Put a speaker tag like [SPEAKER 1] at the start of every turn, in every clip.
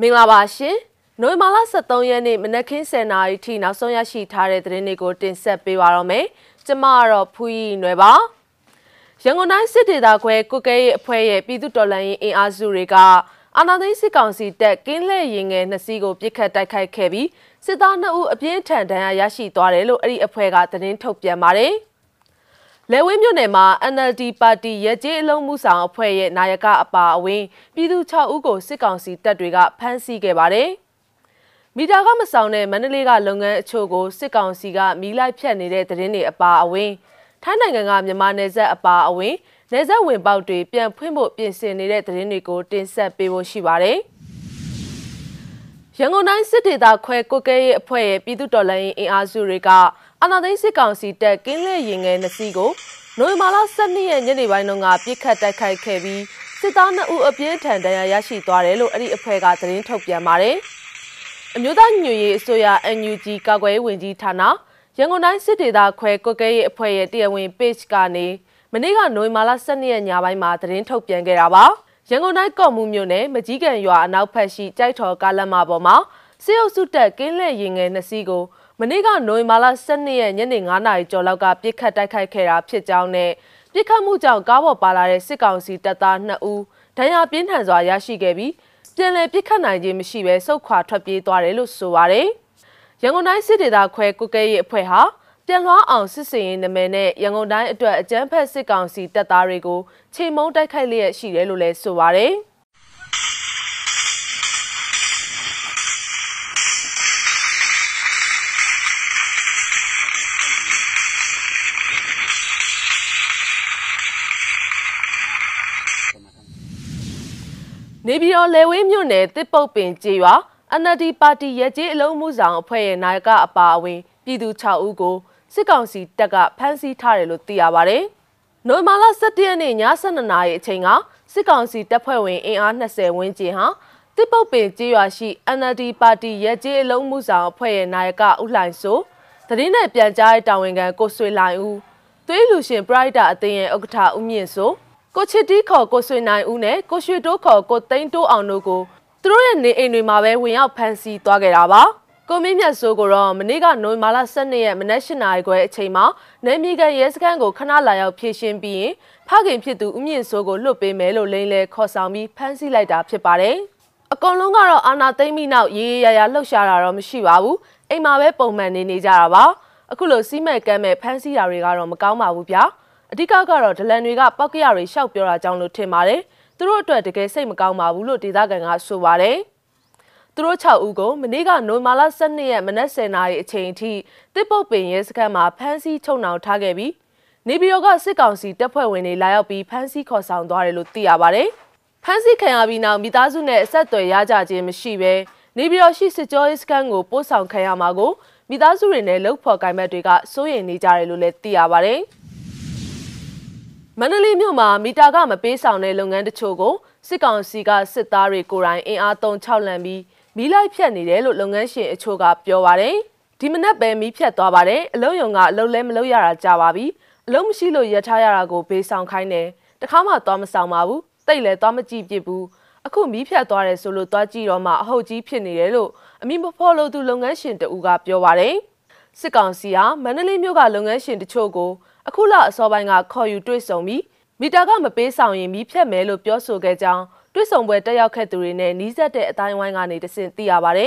[SPEAKER 1] မင်္ဂလာပါရှင်နိုဝင်ဘာလ23ရက်နေ့မနက်ခင်း10:00နာရီထိနောက်ဆုံးရရှိထားတဲ့သတင်းတွေကိုတင်ဆက်ပေးပါတော့မယ်။ကျွန်မကတော့ဖူးရီနွယ်ပါ။ရန်ကုန်တိုင်းစစ်ဒေသခွဲကုကဲရဲ့အဖွဲ့ရဲ့ပြည်သူတော်လှန်ရေးအင်အားစုတွေကအာဏာသိမ်းစစ်ကောင်စီတပ်ကင်းလှည့်ရင်ငယ်နှစ်စီးကိုပြစ်ခတ်တိုက်ခိုက်ခဲ့ပြီးစစ်သား2ဦးအပြင်းထန်ဒဏ်ရာရရှိသွားတယ်လို့အဲ့ဒီအဖွဲ့ကသတင်းထုတ်ပြန်ပါတယ်။ လဲဝင်းမြို့နယ်မှာ NLD ပါတီရကြေးအလုံးမှုဆောင်အဖွဲ့ရဲ့နာယကအပါအဝင်ပြည်သူ6ဦးကိုစစ်ကောင်စီတပ်တွေကဖမ်းဆီးခဲ့ပါတယ်။မီတာကမဆောင်တဲ့မန္တလေးကလုပ်ငန်းအချို့ကိုစစ်ကောင်စီကမီးလိုက်ဖြတ်နေတဲ့သတင်းတွေအပါအဝင်ထိုင်းနိုင်ငံကမြန်မာနယ်စပ်အပါအဝင်နယ်စပ်ဝင်ပေါက်တွေပြန်ဖွင့်ဖို့ပြင်ဆင်နေတဲ့သတင်းတွေကိုတင်ဆက်ပေးဖို့ရှိပါတယ်။ရန်ကုန်တိုင်းစစ်ဒေသခွဲကိုကဲရဲ့အဖွဲ့ရဲ့ပြည်သူတော်လှန်ရေးအင်အားစုတွေက အာဏာသိမ်းစစ်ကောင်စီတပ်ကင်းလှည့်ရင်ငယ်နှစ်စီးကိုနိုဝင်ဘာလ12ရက်ညနေပိုင်းတုန်းကပြစ်ခတ်တိုက်ခိုက်ခဲ့ပြီးစစ်သား2ဦးအပြင်းထန်ဒဏ်ရာရရှိသွားတယ်လို့အဲ့ဒီအဖွဲ့ကသတင်းထုတ်ပြန်ပါတယ်။အမျိုးသားညွရေးအစိုးရ NUG ကာကွယ်ရေးဝန်ကြီးဌာနရန်ကုန်တိုင်းစစ်ဒေသခွဲကွက်ကဲရေးအဖွဲ့ရဲ့တရားဝင် page ကနေမနေ့ကနိုဝင်ဘာလ12ရက်ညပိုင်းမှာသတင်းထုတ်ပြန်ခဲ့တာပါ။ရန်ကုန်တိုင်းကော့မှုမြို့နယ်မကြီးကန်ရွာအနောက်ဘက်ရှိကြိုက်ထော်ကားလမ်းမပေါ်မှာစစ်အုပ်စုတပ်ကင်းလှည့်ရင်ငယ်နှစ်စီးကို မနေ့ကနိုဝင်ဘာလ12ရက်ညနေ9နာရီကျော်လောက်ကပြစ်ခတ်တိုက်ခိုက်ခဲ့တာဖြစ်ကြောင်းနဲ့ပြစ်ခတ်မှုကြောင့်ကားပေါ်ပါလာတဲ့စစ်ကောင်စီတပ်သား2ဦးဒဏ်ရာပြင်းထန်စွာရရှိခဲ့ပြီးပြန်လည်ပြစ်ခတ်နိုင်ခြင်းမရှိဘဲစုခွာထွက်ပြေးသွားတယ်လို့ဆိုပါတယ်။ရန်ကုန်တိုင်းစစ်ဒေသခွဲကုကဲရေးအဖွဲ့ဟာပြန်လွှားအောင်စစ်စင်ရေးနာမည်နဲ့ရန်ကုန်တိုင်းအတွက်အကြမ်းဖက်စစ်ကောင်စီတပ်သားတွေကိုချိန်မုံတိုက်ခိုက်လျက်ရှိတယ်လို့လည်းဆိုပါတယ်။ နေပြည်တော်လေဝင်းမြို့နယ်တစ်ပုတ်ပင်ကျေးရွာ NLD ပါတီရဲကြီးအလုံးမှုဆောင်အဖွဲ့ရဲ့နာယကအပါအဝင်ပြည်သူ6ဦးကိုစစ်ကောင်စီတပ်ကဖမ်းဆီးထားတယ်လို့သိရပါဗျ။နိုမာလာ17ရက်နေ့ည12နာရီအချိန်ကစစ်ကောင်စီတပ်ဖွဲ့ဝင်အင်အား20ဝန်းကျင်ဟာတစ်ပုတ်ပင်ကျေးရွာရှိ NLD ပါတီရဲကြီးအလုံးမှုဆောင်အဖွဲ့ရဲ့နာယကဦးလှိုင်စိုးတရင်နဲ့ပြန်ကြားတဲ့တာဝန်ခံကိုဆွေလိုင်ဦးသွေးလူရှင်ပရိုက်တာအသင်းရဲ့ဥက္ကဋ္ဌဦးမြင့်စိုး ကိုချစ်တီးခေါ်ကိုဆွေနိုင်ဦးနဲ့ကိုရွှေတိုးခေါ်ကိုသိန်းတိုးအောင်တို့ကိုသူတို့ရဲ့နေအိမ်တွေမှာပဲဝင်ရောက်ဖမ်းဆီးသွားခဲ့တာပါကိုမင်းမြတ်စိုးကိုတော့မနေ့ကနိုဝင်ဘာလ12ရက်မနက်၈နာရီခွဲအချိန်မှာနယ်မြေကန်ရဲစခန်းကိုခဏလာရောက်ဖြည့်ရှင်းပြီးရင်ဖခင်ဖြစ်သူဦးမြင့်စိုးကိုလွတ်ပေးမယ်လို့လိမ့်လဲခေါ်ဆောင်ပြီးဖမ်းဆီးလိုက်တာဖြစ်ပါတယ်အကုန်လုံးကတော့အာနာသိမ့်ပြီးနောက်ရေးရရလှုပ်ရှားတာတော့မရှိပါဘူးအိမ်မှာပဲပုံမှန်နေနေကြတာပါအခုလိုစီးမဲ့ကမ်းမဲ့ဖမ်းဆီးတာတွေကတော့မကောင်းပါဘူးဗျာ အဓိကကတော့ဒလန်တွေကပောက်ကရတွေရှောက်ပြောတာကြောင့်လို့ထင်ပါတယ်။သူတို့အတွက်တကယ်စိတ်မကောင်းပါဘူးလို့ဒေသခံကဆိုပါတယ်။သူတို့6ဦးကိုမနေ့ကနိုမာလာ12ရက်မနက်10:00နာရီအချိန်ထိတစ်ပုတ်ပင်ရဲစခန်းမှာဖမ်းဆီးချုပ်နှောင်ထားခဲ့ပြီးနေပြည်တော်ကစစ်ကောင်စီတပ်ဖွဲ့ဝင်တွေလာရောက်ပြီးဖမ်းဆီးခေါ်ဆောင်သွားတယ်လို့သိရပါတယ်။ဖမ်းဆီးခံရပြီးနောက်မိသားစုနဲ့အဆက်အသွယ်ရကြခြင်းမရှိဘဲနေပြည်တော်ရှိစစ်ကြောရေးစခန်းကိုပို့ဆောင်ခံရမှာကိုမိသားစုတွေနဲ့လှုပ်ဖော်ကိုင်ဘက်တွေကစိုးရိမ်နေကြတယ်လို့လည်းသိရပါတယ်။ မန္တလေးမြို့မှာမီတာကမပေးဆောင်တဲ့လုပ်ငန်းတချို့ကိုစစ်ကောင်စီကစစ်သားတွေကိုယ်တိုင်အင်အားသုံး၆လံပြီးမီးလိုက်ဖြတ်နေတယ်လို့လုပ်ငန်းရှင်အချို့ကပြောပါတယ်။ဒီမနက်ပဲမီးဖြတ်သွားပါတယ်။အလုံးယုံကအလုံးလဲမလုံးရတာကြပါပြီ။အလုံးမရှိလို့ရထားရတာကိုပေးဆောင်ခိုင်းတယ်။တခါမှသွားမဆောင်ပါဘူး။တိတ်လည်းသွားမကြည့်ပြစ်ဘူး။အခုမီးဖြတ်သွားတယ်ဆိုလို့သွားကြည့်တော့မှအဟုတ်ကြီးဖြစ်နေတယ်လို့အမိမဖော်လို့သူလုပ်ငန်းရှင်တဦးကပြောပါတယ်။စစ်ကောင်စီဟာမန္တလေးမြို့ကလုပ်ငန်းရှင်တချို့ကို အခုလအစောပိုင်းကခေါ်ယူတွေ့ဆုံပြီးမီတာကမပေးဆောင်ရင်မီးဖြတ်မယ်လို့ပြောဆိုခဲ့ကြောင်းတွေ့ဆုံပွဲတက်ရောက်ခဲ့သူတွေနဲ့နီးစပ်တဲ့အတိုင်းဝိုင်းကနေတဆင့်သိရပါဗျ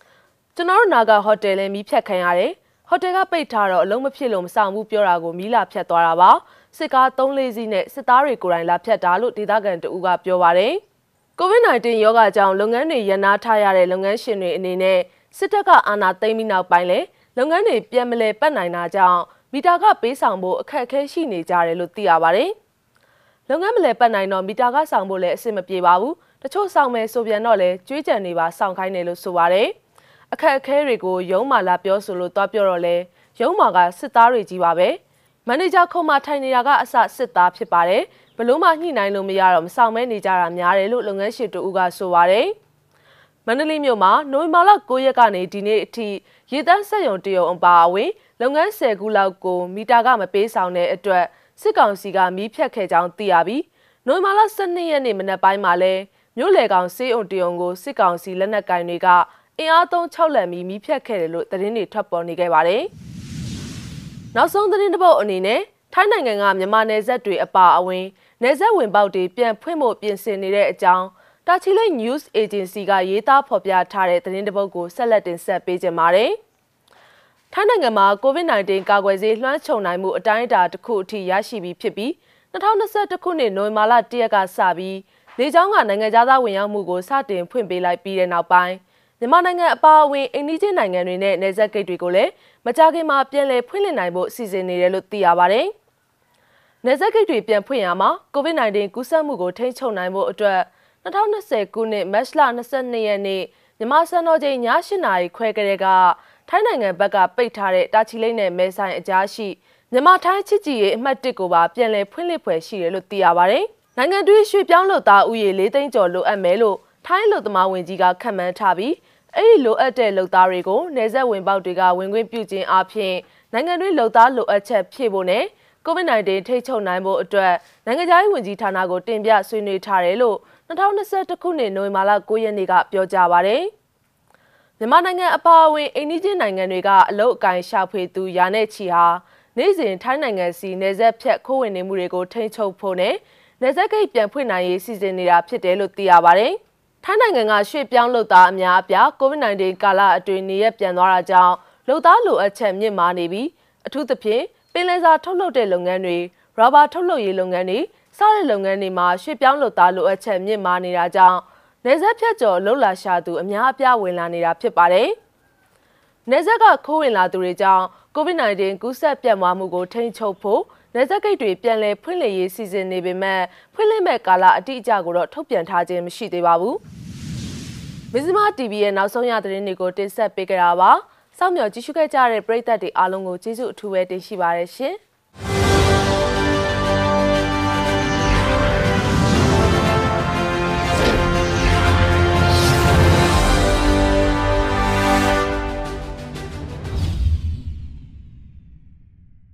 [SPEAKER 1] ။ကျွန်တော်တို့နာကဟိုတယ်လည်းမီးဖြတ်ခံရတယ်။ဟိုတယ်ကပိတ်ထားတော့အလုံးမဖြစ်လို့မဆောင်ဘူးပြောတာကိုမီးလာဖြတ်သွားတာပါ။စစ်ကား၃လေးစီးနဲ့စစ်သားတွေကိုယ်တိုင်လာဖြတ်တာလို့ဒေသခံတဦးကပြောပါဗျ။ COVID-19 ရောဂါကြောင့်လုပ်ငန်းတွေရန်နာထားရတဲ့လုပ်ငန်းရှင်တွေအနေနဲ့စစ်တပ်ကအာဏာသိမ်းပြီးနောက်ပိုင်းလဲလုပ်ငန်းတွေပြန်မလဲပတ်နိုင်တာကြောင့် မီတာကပေးဆောင်ဖို့အခက်အခဲရှိနေကြတယ်လို့သိရပါတယ်။လုပ်ငန်းမလဲပတ်နိုင်တော့မီတာကဆောင်ဖို့လည်းအဆင်မပြေပါဘူး။တချို့ဆောင်မယ်ဆိုပြန်တော့လည်းကြွေးကြံနေပါဆောင်ခိုင်းတယ်လို့ဆိုပါတယ်။အခက်အခဲတွေကိုရုံးမာလာပြောဆိုလို့တွားပြောတော့လဲရုံးမာကစစ်သားတွေကြီးပါပဲ။မန်နေဂျာခုံမထိုင်နေတာကအစစစ်သားဖြစ်ပါတယ်။ဘလို့မှညှိနှိုင်းလို့မရတော့မဆောင်မဲနေကြတာများတယ်လို့လုပ်ငန်းရှင်တူကဆိုပါတယ်။ မန္တလေးမြို့မှာနိုဝင်ဘာလ9ရက်ကနေဒီနေ့အထိရေတန်းဆက်ယုံတရုံအပါအဝင်လုပ်ငန်း10ခုလောက်ကိုမီတာကမပေးဆောင်တဲ့အတွက်စစ်ကောင်စီကမီးဖြတ်ခဲ့ကြောင်းသိရပြီးနိုဝင်ဘာလ12ရက်နေ့မနက်ပိုင်းမှာလဲမြို့လေကောင်စေးအုံတယုံကိုစစ်ကောင်စီလက်နက်ကင်တွေကအင်အားသုံး6လက်မီမီးဖြတ်ခဲ့တယ်လို့သတင်းတွေထွက်ပေါ်နေခဲ့ပါတယ်။နောက်ဆုံးသတင်းတစ်ပုဒ်အနေနဲ့ထိုင်းနိုင်ငံကမြန်မာနယ်စပ်တွေအပါအဝင်နယ်စပ်ဝင်ပေါက်တွေပြန်ဖွင့်ဖို့ပြင်ဆင်နေတဲ့အကြောင်း တာချီလိတ် News Agency ကရေးသားဖော်ပြထားတဲ့သတင်းတစ်ပုဒ်ကိုဆက်လက်တင်ဆက်ပေးကြပါမယ်။ထိုင်းနိုင်ငံမှာ COVID-19 ကာကွယ်ဆေးလွှမ်းခြုံနိုင်မှုအတိုင်းအတာတစ်ခုအထိရရှိပြီးဖြစ်ပြီး2021ခုနှစ်နိုဝင်ဘာလ1ရက်ကစပြီးလေကြောင်းကနိုင်ငံသားဝင်ရောက်မှုကိုစတင်ဖွင့်ပေးလိုက်ပြီးတဲ့နောက်ပိုင်းမြန်မာနိုင်ငံအပါအဝင်အိန္ဒိချင်းနိုင်ငံတွေနဲ့နယ်စပ်ဂိတ်တွေကိုလည်းမကြာခင်မှာပြန်လည်ဖွင့်လှစ်နိုင်ဖို့အစီအစဉ်နေတယ်လို့သိရပါတယ်။နယ်စပ်ဂိတ်တွေပြန်ဖွင့်ရမှာ COVID-19 ကူးစက်မှုကိုထိန်းချုပ်နိုင်ဖို့အတွက် 2020ခုနှစ်မတ်လ22ရက်နေ့မြန်မာစံတော်ချိန်ည8:00နာရီခွဲကလေးကထိုင်းနိုင်ငံဘက်ကပိတ်ထားတဲ့တာချီလိတ်နဲ့မဲဆိုင်အကြားရှိမြန်မာထိုင်းချစ်ကြည်ရေးအမှတ်1ကိုပါပြန်လည်ဖွင့်လှစ်ဖွယ်ရှိတယ်လို့သိရပါတယ်။နိုင်ငံတွင်းရွှေ့ပြောင်းလုပ်သားဥယေ၄သိန်းကျော်လိုအပ်မယ်လို့ထိုင်းလူသမားဝင်ကြီးကခန့်မှန်းထားပြီးအဲ့ဒီလိုအပ်တဲ့လုပ်သားတွေကိုနေဆက်ဝင်ပေါက်တွေကဝင်ခွင့်ပြုခြင်းအပြင်နိုင်ငံတွင်းလုပ်သားလိုအပ်ချက်ဖြည့်ဖို့နဲ့ COVID-19 ထိတ်ချုပ်နိုင်ဖို့အတွက်နိုင်ငံခြားရေးဝန်ကြီးဌာနကိုတင်ပြဆွေးနွေးထားတယ်လို့ 2021ခုနှစ်နိုဝင်ဘာလ9ရက်နေ့ကပြောကြားပါတယ်။မြန်မာနိုင်ငံအပါအဝင်အိန္ဒိချင်းနိုင်ငံတွေကအလုတ်အကင်ရှာဖွေသူရာနဲ့ချီဟာနေ့စဉ်ထိုင်းနိုင်ငံစီနေဆက်ဖြတ်ခိုးဝင်နေမှုတွေကိုထိန်းချုပ်ဖို့နဲ့နေဆက်ဂိတ်ပြန်ဖွင့်နိုင်ရေးစီစဉ်နေတာဖြစ်တယ်လို့သိရပါတယ်။ထိုင်းနိုင်ငံကရွှေ့ပြောင်းလုပ်သားအများအပြား COVID-19 ကာလအတွင်းနေရပြန်သွားတာကြောင့်လုပ်သားလိုအပ်ချက်မြင့်မားနေပြီးအထူးသဖြင့်ပင်လယ်စာထုတ်လုပ်တဲ့လုပ်ငန်းတွေရောဘာထုတ်လုပ်ရေးလုပ်ငန်းတွေ စတဲ့လုပ်ငန်းတွေမှာရွှေ့ပြောင်းလုပ်သားလိုအပ်ချက်မြင့်မားနေတာကြောင့်နေဆက်ဖြတ်ကျော်လှုပ်လာရှာသူအများအပြားဝင်လာနေတာဖြစ်ပါတယ်။နေဆက်ကခိုးဝင်လာသူတွေကြောင့် COVID-19 ကူးစက်ပြန့်ပွားမှုကိုထိန်းချုပ်ဖို့နေဆက်ကိတ်တွေပြန်လည်ဖွင့်လှစ်ရေးစီစဉ်နေပေမဲ့ဖွင့်လှစ်မဲ့ကာလအတိအကျကိုတော့ထုတ်ပြန်ထားခြင်းမရှိသေးပါဘူး။မဇ္ဈိမ TV ရဲ့နောက်ဆုံးရသတင်းတွေကိုတင်ဆက်ပေးကြတာပါ။စောင့်မျှော်ကြည့်ရှုခဲ့ကြတဲ့ပရိသတ်တွေအားလုံးကိုကျေးဇူးအထူးပဲတင်ရှိပါရရှင်။